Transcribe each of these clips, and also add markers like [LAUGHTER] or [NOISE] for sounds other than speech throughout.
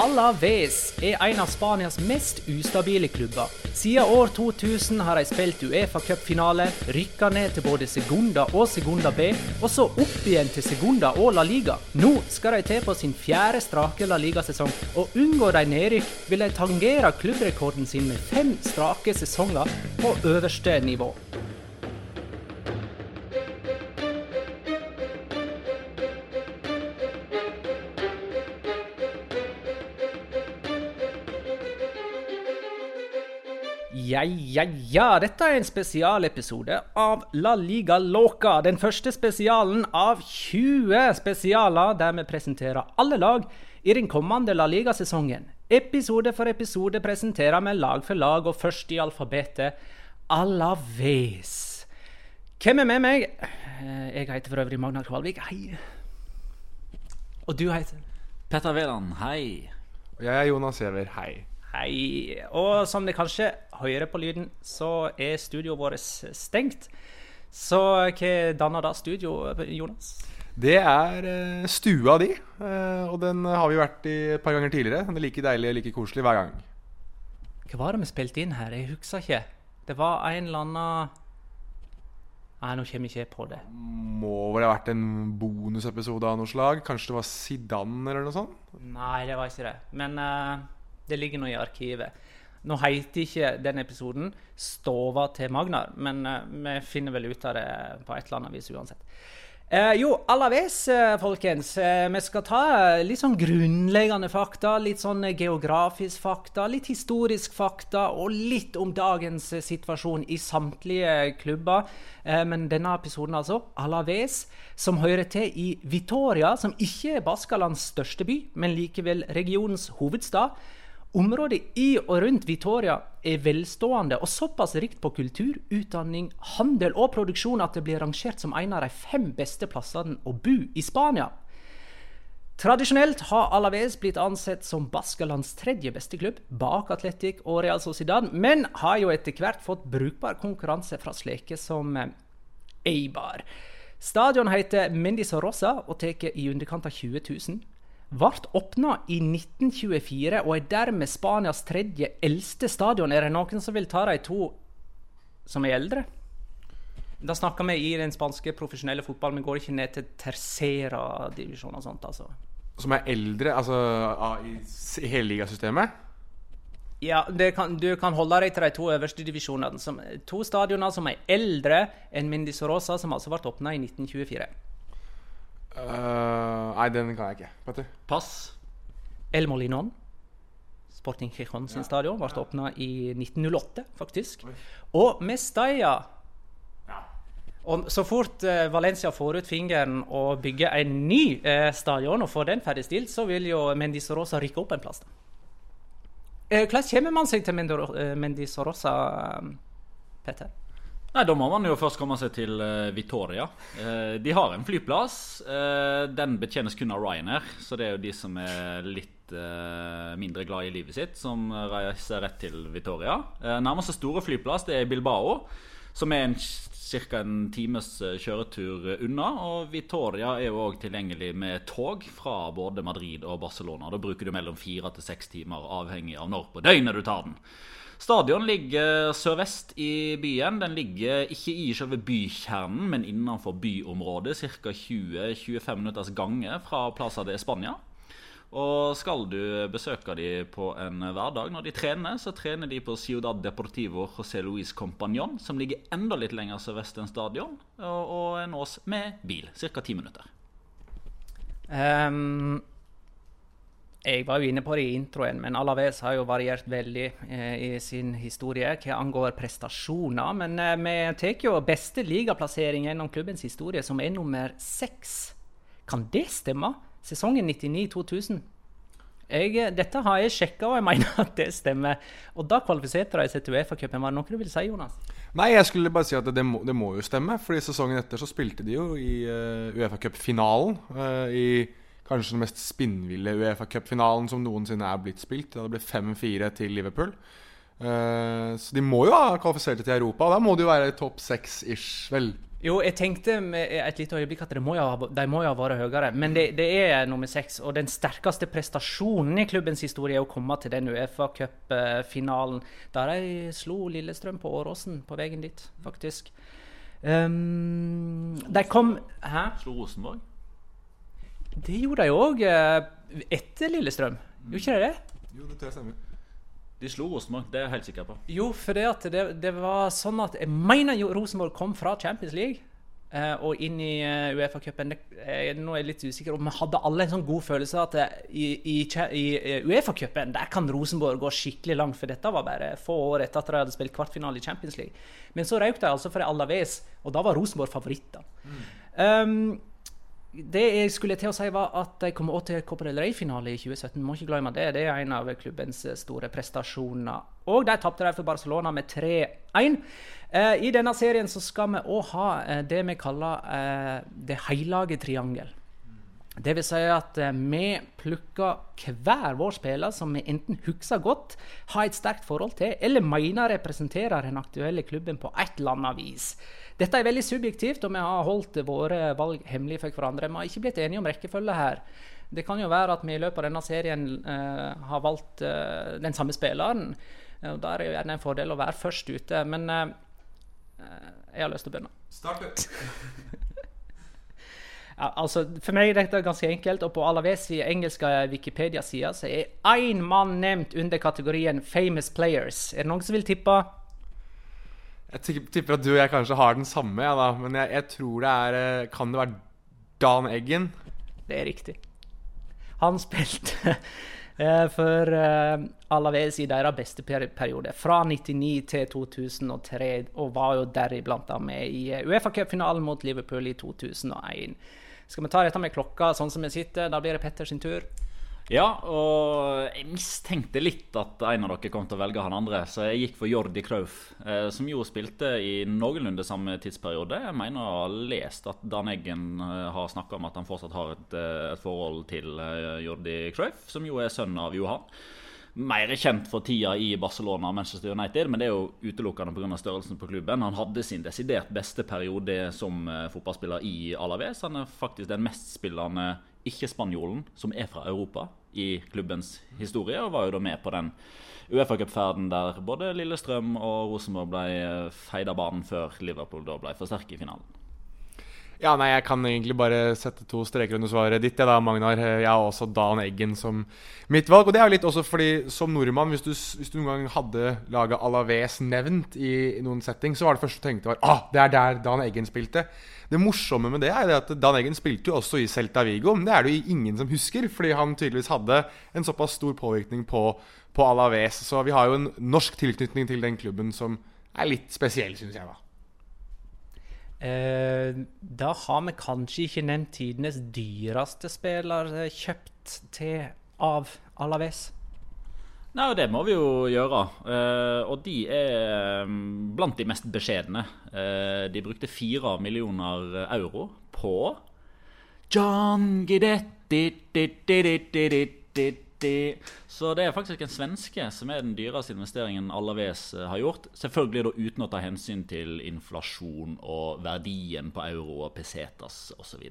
Alaves er en av Spanias mest ustabile klubber. Siden år 2000 har de spilt Uefa-cupfinale, rykka ned til både Segunda og Segunda B, og så opp igjen til Segunda og La Liga. Nå skal de til på sin fjerde strake La Liga-sesong, og unngår de nedrykk, vil de tangere klubbrekorden sin med fem strake sesonger på øverste nivå. Ja, ja, ja. Dette er en spesialepisode av La Liga Loca. Den første spesialen av 20 spesialer der vi presenterer alle lag i den kommende La Liga-sesongen. Episode for episode presenterer vi lag for lag, og først i alfabetet Alaves. Hvem er med meg? Eh, Jeg heter for øvrig Magnar Kvalvik. Hei. Og du heter? Petter Veland. hei. Og jeg er Jonas Giæver. Hei. Hei. Og som dere kanskje hører på lyden, så er studioet vårt stengt. Så hva danner da studio, Jonas? Det er eh, stua di, eh, og den har vi vært i et par ganger tidligere. Den er like deilig og like koselig hver gang. Hva var det vi spilte inn her? Jeg husker ikke. Det var en eller annen Nei, nå kommer jeg ikke på det. Må vel ha vært en bonusepisode av noe slag? Kanskje det var Zidane eller noe sånt? Nei, det var ikke det. Men eh, det ligger nå i arkivet. Nå heter ikke den episoden 'Stova til Magnar', men eh, vi finner vel ut av det på et eller annet vis uansett. Eh, jo, Alaves, eh, folkens. Vi skal ta litt sånn grunnleggende fakta, litt sånn geografisk fakta, litt historisk fakta og litt om dagens situasjon i samtlige klubber. Men denne episoden, altså, Alaves, som hører til i Vitoria, som ikke er Baskalands største by, men likevel regionens hovedstad. Området i og rundt Vitoria er velstående og såpass rikt på kultur, utdanning, handel og produksjon at det blir rangert som en av de fem beste plassene å bo i Spania. Tradisjonelt har Alaves blitt ansett som Baskalands tredje beste klubb, bak Atletic og Real Sociedad, men har jo etter hvert fått brukbar konkurranse fra slike som eh, Eibar. Stadion heter Mendizorosa og tar i underkant av 20 000 ble åpna i 1924 og er dermed Spanias tredje eldste stadion. Er det noen som vil ta de to som er eldre? Da snakker vi i den spanske profesjonelle fotballen. Vi går ikke ned til tercera-divisjon og sånt. altså. Som er eldre, altså i hele ligasystemet? Ja, det kan, Du kan holde deg til de to øverste divisjonene. Som, to stadioner som er eldre enn Mindisorosa, som altså ble åpna i 1924. Eh, Nei, den kan jeg ikke. Petter? Pass. El Molinon. Sporting Chichon sin stadion ble åpna i 1908, faktisk. Og Mestalla og så fort eh, Valencia får ut fingeren og bygger en ny eh, stadion og får den ferdigstilt, så vil jo Mendisorosa rykke opp en plass. Eh, hvordan kommer man seg til Mendisorosa, eh, Petter? Nei, Da må man jo først komme seg til uh, Vitoria. Uh, de har en flyplass. Uh, den betjenes kun av Ryanair, så det er jo de som er litt mindre glad i livet sitt, som reiser rett til Vitoria. Nærmeste store flyplass det er Bilbao, som er en ca. en times kjøretur unna. Og Vitoria er jo òg tilgjengelig med tog fra både Madrid og Barcelona. Da bruker du mellom fire til seks timer, avhengig av når på døgnet du tar den. Stadion ligger sørvest i byen. Den ligger ikke i selve bykjernen, men innenfor byområdet. Ca. 20-25 minutters gange fra Plaza de Spania. Og skal du besøke dem på en hverdag når de trener, så trener de på Ciudad Deportivo José Luis Compagnon, som ligger enda litt lenger sørvest enn stadion, og, og nås med bil. Ca. ti minutter. Ehm, jeg var jo inne på det i introen, men Alaves har jo variert veldig eh, i sin historie hva angår prestasjoner. Men eh, vi tar jo beste ligaplassering gjennom klubbens historie, som er nummer seks. Kan det stemme? Sesongen 99-2000. Eh, dette har jeg sjekka, og jeg mener at det stemmer. Og da kvalifiserte de seg til Uefa-cupen. Var det noe du ville si, Jonas? Nei, jeg skulle bare si at det må, det må jo stemme. Fordi sesongen etter så spilte de jo i uh, Uefa-cupfinalen uh, I kanskje den mest spinnville Uefa Cup-finalen som noensinne er blitt spilt. Da det ble 5-4 til Liverpool. Eh, så de må jo ha kvalifisert seg til Europa. Da må de jo være topp seks-ish, vel. Jo, jeg tenkte med et lite øyeblikk at det må jo ha, de må jo ha vært høyere. Men det, det er nummer seks. Og den sterkeste prestasjonen i klubbens historie er å komme til den Uefa-cup-finalen. Der de slo Lillestrøm på Åråsen på veien dit, faktisk. Um, de kom Hæ? Slo Rosenborg? Det gjorde de òg etter Lillestrøm. Gjorde ikke de det? Jo, det stemmer. De slo Rosenborg, det er jeg helt sikker på. Jo, for det, at det, det var sånn at Jeg mener jo Rosenborg kom fra Champions League eh, og inn i uh, Uefa-cupen. Nå er jeg litt usikker om vi hadde alle en sånn god følelse at eh, i, i, i eh, Uefa-cupen der kan Rosenborg gå skikkelig langt, for dette var bare få år etter at de hadde spilt kvartfinale i Champions League. Men så røk de altså for Alaves, og da var Rosenborg favoritter. Um, det jeg skulle til å si var at De kommer også til Copa del Rey-finale i 2017. Må ikke glemme det. Det er en av klubbens store prestasjoner. Og de tapte for Barcelona med 3-1. Eh, I denne serien så skal vi òg ha eh, det vi kaller eh, det hellige triangel. Det vil si at eh, vi plukker hver vår spiller som vi enten husker godt, har et sterkt forhold til, eller mener representerer den aktuelle klubben på et eller annet vis. Dette er veldig subjektivt, og vi har holdt våre valg hemmelige for hverandre. Vi har ikke blitt enige om rekkefølge her. Det kan jo være at vi i løpet av denne serien eh, har valgt eh, den samme spilleren. Og Da er det jo gjerne en fordel å være først ute. Men eh, eh, jeg har lyst til å begynne. Start. [LAUGHS] Ja, altså, for meg er dette ganske enkelt, og på Alaves i engelske Wikipedia-sida så er én mann nevnt under kategorien 'famous players'. Er det noen som vil tippe? Jeg tipper at du og jeg kanskje har den samme, ja, da. men jeg, jeg tror det er eh, Kan det være Dan Eggen? Det er riktig. Han spilte [LAUGHS] eh, for eh, Alaves i deres beste periode, fra 99 til 2003, og var jo deriblant med i Uefa-cupfinalen mot Liverpool i 2001. Skal vi ta dette med klokka sånn som vi sitter? Da blir det Petter sin tur. Ja, og jeg mistenkte litt at en av dere kom til å velge han andre, så jeg gikk for Jordi Krauf, eh, som jo spilte i noenlunde samme tidsperiode. Jeg mener å ha lest at Dan Eggen eh, har snakka om at han fortsatt har et, eh, et forhold til Jordi Krauf, som jo er sønn av Johan. Mer kjent for tida i Barcelona og Manchester United, men det er jo utelukkende pga. størrelsen på klubben. Han hadde sin desidert beste periode som eh, fotballspiller i Alaves. Han er faktisk den mestspillende ikke-spanjolen som er fra Europa i klubbens historie, og var jo da med på den Uefa-cupferden der både Lillestrøm og Rosenborg ble eh, feid av banen før Liverpool da ble for sterke i finalen. Ja, nei, Jeg kan egentlig bare sette to streker under svaret ditt. Jeg, da, Magnar. Jeg har også Dan Eggen som mitt valg. Og det er jo litt også fordi som nordmann, hvis du, hvis du noen gang hadde laget Alaves nevnt i, i, noen setting, så var det første du tenkte var ah, det er der Dan Eggen spilte. Det morsomme med det er at Dan Eggen spilte jo også i Celta Vigo. Men det er det jo ingen som husker, fordi han tydeligvis hadde en såpass stor påvirkning på, på Alaves. Så vi har jo en norsk tilknytning til den klubben som er litt spesiell, syns jeg. da da har vi kanskje ikke nevnt tidenes dyreste spiller eh, kjøpt til av Alaves. Nei, det må vi jo gjøre. Eh, og de er blant de mest beskjedne. Eh, de brukte fire millioner euro på John Guidetti så det er faktisk en svenske som er den dyreste investeringen Alaves eh, har gjort. Selvfølgelig da uten å ta hensyn til inflasjon og verdien på euro og pesetas osv.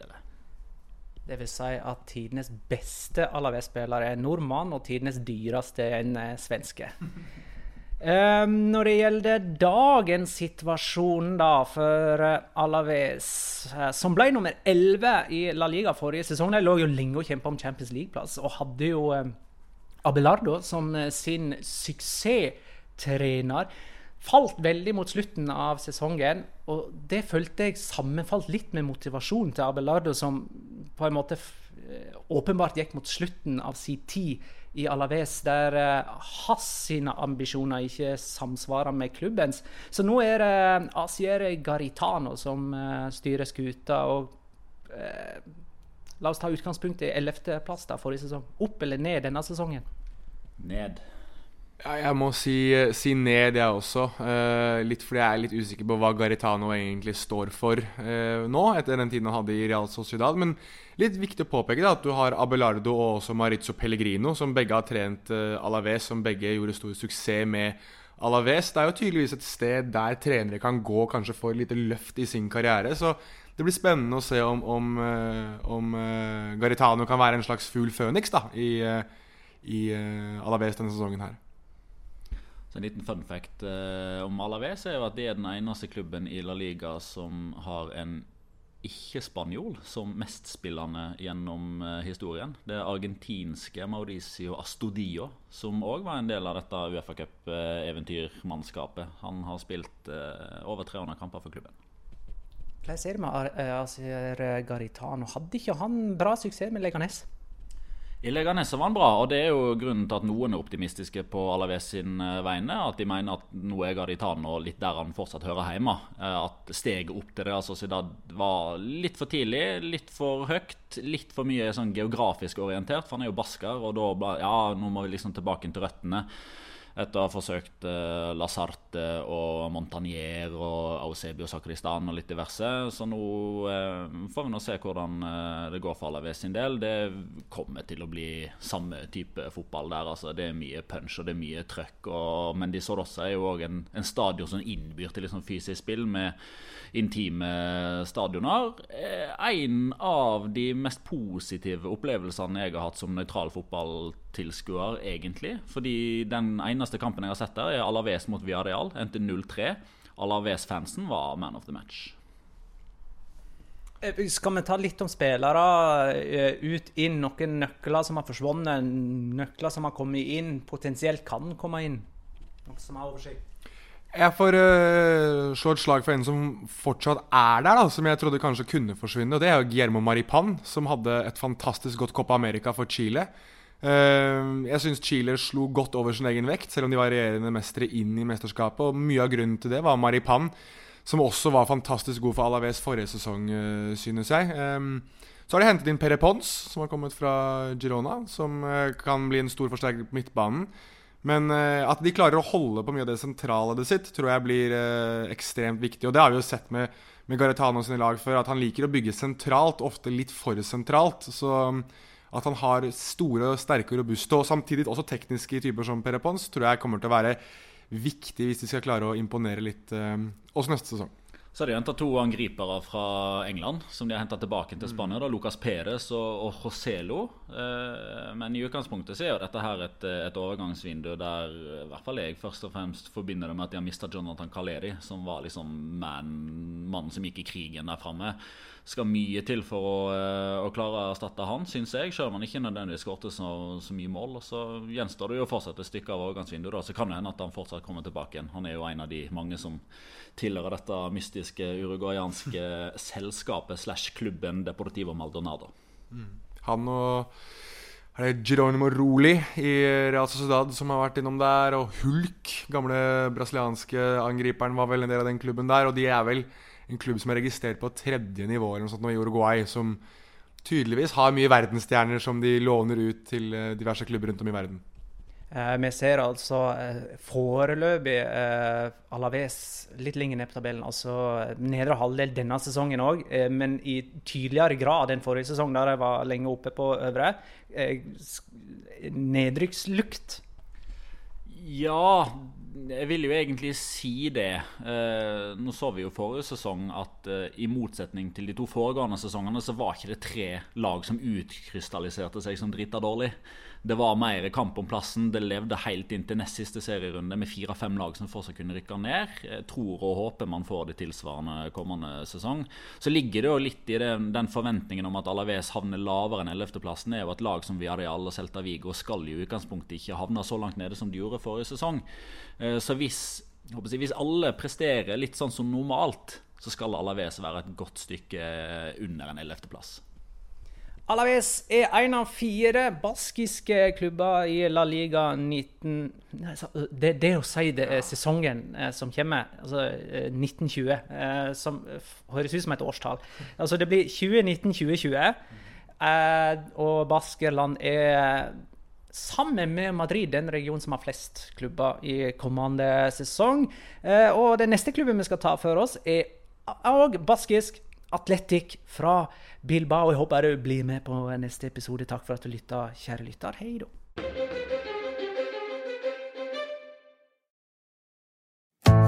Det vil si at tidenes beste Alaves-spiller er nordmann, og tidenes dyreste er en eh, svenske. Um, når det gjelder dagens situasjon da for uh, Alaves, uh, som ble nummer 11 i La Liga forrige sesong De lå jo lenge og kjempa om Champions League-plass og hadde jo um, Abelardo som sin suksesstrener. Falt veldig mot slutten av sesongen, og det følte jeg sammenfalt litt med motivasjonen til Abelardo, som på en måte åpenbart gikk mot slutten av sin tid i Alaves, der uh, hans sine ambisjoner ikke samsvarer med klubbens. Så nå er det Asiere Garitano som uh, styrer skuta. og uh, La oss ta utgangspunkt i 11.-plass forrige sesong. Opp eller ned denne sesongen? Ned. Ja, jeg må si, si ned, jeg også. Eh, litt fordi jeg er litt usikker på hva Garitano egentlig står for eh, nå, etter den tiden han hadde i Real Sociedad. Men litt viktig å påpeke da, at du har Abelardo og også Marizzo Pellegrino, som begge har trent eh, Alaves, som begge gjorde stor suksess med Alaves. Det er jo tydeligvis et sted der trenere kan gå kanskje få et lite løft i sin karriere. Så det blir spennende å se om, om, om Garitano kan være en slags fugl føniks i, i Alaves denne sesongen her. Så En liten fun fact eh, om Alaves er jo at de er den eneste klubben i La Liga som har en ikke-spanjol som mestspillende gjennom eh, historien. Det er argentinske Mauricio Astudio, som òg var en del av dette Uefa Cup-eventyrmannskapet. Han har spilt eh, over 300 kamper for klubben. Hvordan ser det med Asier Garitano? Hadde ikke han bra suksess med Leganes? I Leganes var han bra, og det er jo grunnen til at noen er optimistiske på Alaves sin eh, vegne. At de mener at nå er Garitano litt der han fortsatt hører hjemme. Eh, at steget opp til Real Sociedad var litt for tidlig, litt for høyt. Litt for mye sånn geografisk orientert, for han er jo basker, og da Ja, nå må vi liksom tilbake til røttene etter å ha forsøkt eh, Lasarte og Montagnier og Ausebio Sakristan og litt diverse. Så nå eh, får vi nå se hvordan eh, det går for Alaves sin del. Det kommer til å bli samme type fotball der. altså Det er mye punch og det er mye trøkk. Og, men de Sorossa er jo òg en, en, stadion som innbyr til liksom fysisk spill med intime stadioner. Eh, en av de mest positive opplevelsene jeg har hatt som nøytral fotballtilskuer, egentlig. Fordi den eneste kampen jeg har sett der, er Alaves mot Villarreal. Endte 0-3. Alaves-fansen var man of the match. Eh, skal vi ta litt om spillere? Eh, ut, inn, noen nøkler som har forsvunnet, nøkler som har kommet inn, potensielt kan komme inn? Noe som har oversikt? Jeg får uh, slå et slag for en som fortsatt er der, da, som jeg trodde kanskje kunne forsvinne. og Det er jo Guillermo Maripan, som hadde et fantastisk godt Copa America for Chile. Uh, jeg syns Chile slo godt over sin egen vekt, selv om de var regjerende mestere inn i mesterskapet. og Mye av grunnen til det var Maripan, som også var fantastisk god for Alaves forrige sesong, uh, synes jeg. Um, så har de hentet inn Pere Pons, som har kommet fra Girona, som kan bli en stor forsterker på midtbanen. Men uh, at de klarer å holde på mye av det sentrale det sitt, tror jeg blir ekstremt viktig. Og det har vi jo sett med, med Garetano sine lag før, at han liker å bygge sentralt, ofte litt for sentralt. Så at han har store, sterke og robuste, og samtidig også tekniske typer som Perepons, tror jeg kommer til å være viktig hvis de skal klare å imponere litt uh, også neste sesong. Så har de henta to angripere fra England som de har henta tilbake til Spania. Da, Lucas Perez og, og Joselo. Eh, men i utgangspunktet så er jo dette her et, et overgangsvindu der i hvert fall jeg først og fremst forbinder det med at de har mista Jonathan Kaleri, som var liksom mannen som gikk i krigen der framme. Skal mye til for å, eh, å klare å erstatte han, syns jeg. Selv om han ikke nødvendigvis skåret så, så, mye mål. Og så gjenstår det jo fortsatt et stykke av overgangsvinduet. Så kan det hende at han fortsatt kommer tilbake igjen. Han er jo en av de mange som tilhører dette mystiske uruguayanske [LAUGHS] selskapet slash klubben Deportivo Maldonado. Mm. Han og er det Geronimo Roli i Real Sociedad som har vært innom der. Og Hulk, gamle brasilianske angriperen, var vel en del av den klubben der. Og de er vel en klubb som er registrert på tredje nivå eller noe sånt nå i Uruguay. Som tydeligvis har mye verdensstjerner som de låner ut til eh, diverse klubber rundt om i verden. Eh, vi ser altså eh, foreløpig eh, Alaves litt lenger ned på tabellen. Altså nedre halvdel denne sesongen òg, eh, men i tydeligere grad enn forrige sesong, da de var lenge oppe på øvre. Eh, nedrykkslukt. Ja, jeg vil jo egentlig si det. Eh, nå så vi jo forrige sesong at eh, i motsetning til de to foregående sesongene, så var ikke det tre lag som utkrystalliserte seg som drita dårlig. Det var mer kamp om plassen. Det levde helt inn til nest siste serierunde med fire-fem lag som fortsatt kunne rykke ned. Jeg tror og håper man får det tilsvarende kommende sesong. Så ligger det jo litt i det, den forventningen om at Alaves havner lavere enn 11.-plassen. er jo et lag som Villarreal og Celta Vigo skal jo i utgangspunktet ikke havne så langt nede som de gjorde forrige sesong. Eh, så hvis, hvis alle presterer litt sånn som normalt, så skal Alaves være et godt stykke under en 11.-plass. Alaves er en av fire baskiske klubber i La Liga 19... Det, det å si det er sesongen eh, som kommer, altså 1920, eh, eh, som høres ut som et årstall. Altså Det blir 2019-2020, og Baskerland er sammen med Madrid den regionen som har flest klubber i kommende sesong. Og den neste klubben vi skal ta for oss, er òg baskisk. Atletic fra Bilbao. Jeg håper du blir med på neste episode. Takk for at du lytta, kjære lytter. Hei da.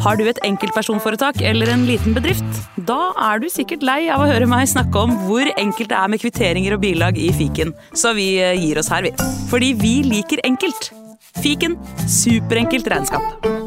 Har du et enkeltpersonforetak eller en liten bedrift? Da er du sikkert lei av å høre meg snakke om hvor enkelt det er med kvitteringer og bilag i fiken, så vi eh, gir oss her, vi. Fordi vi liker enkelt. Fiken superenkelt regnskap.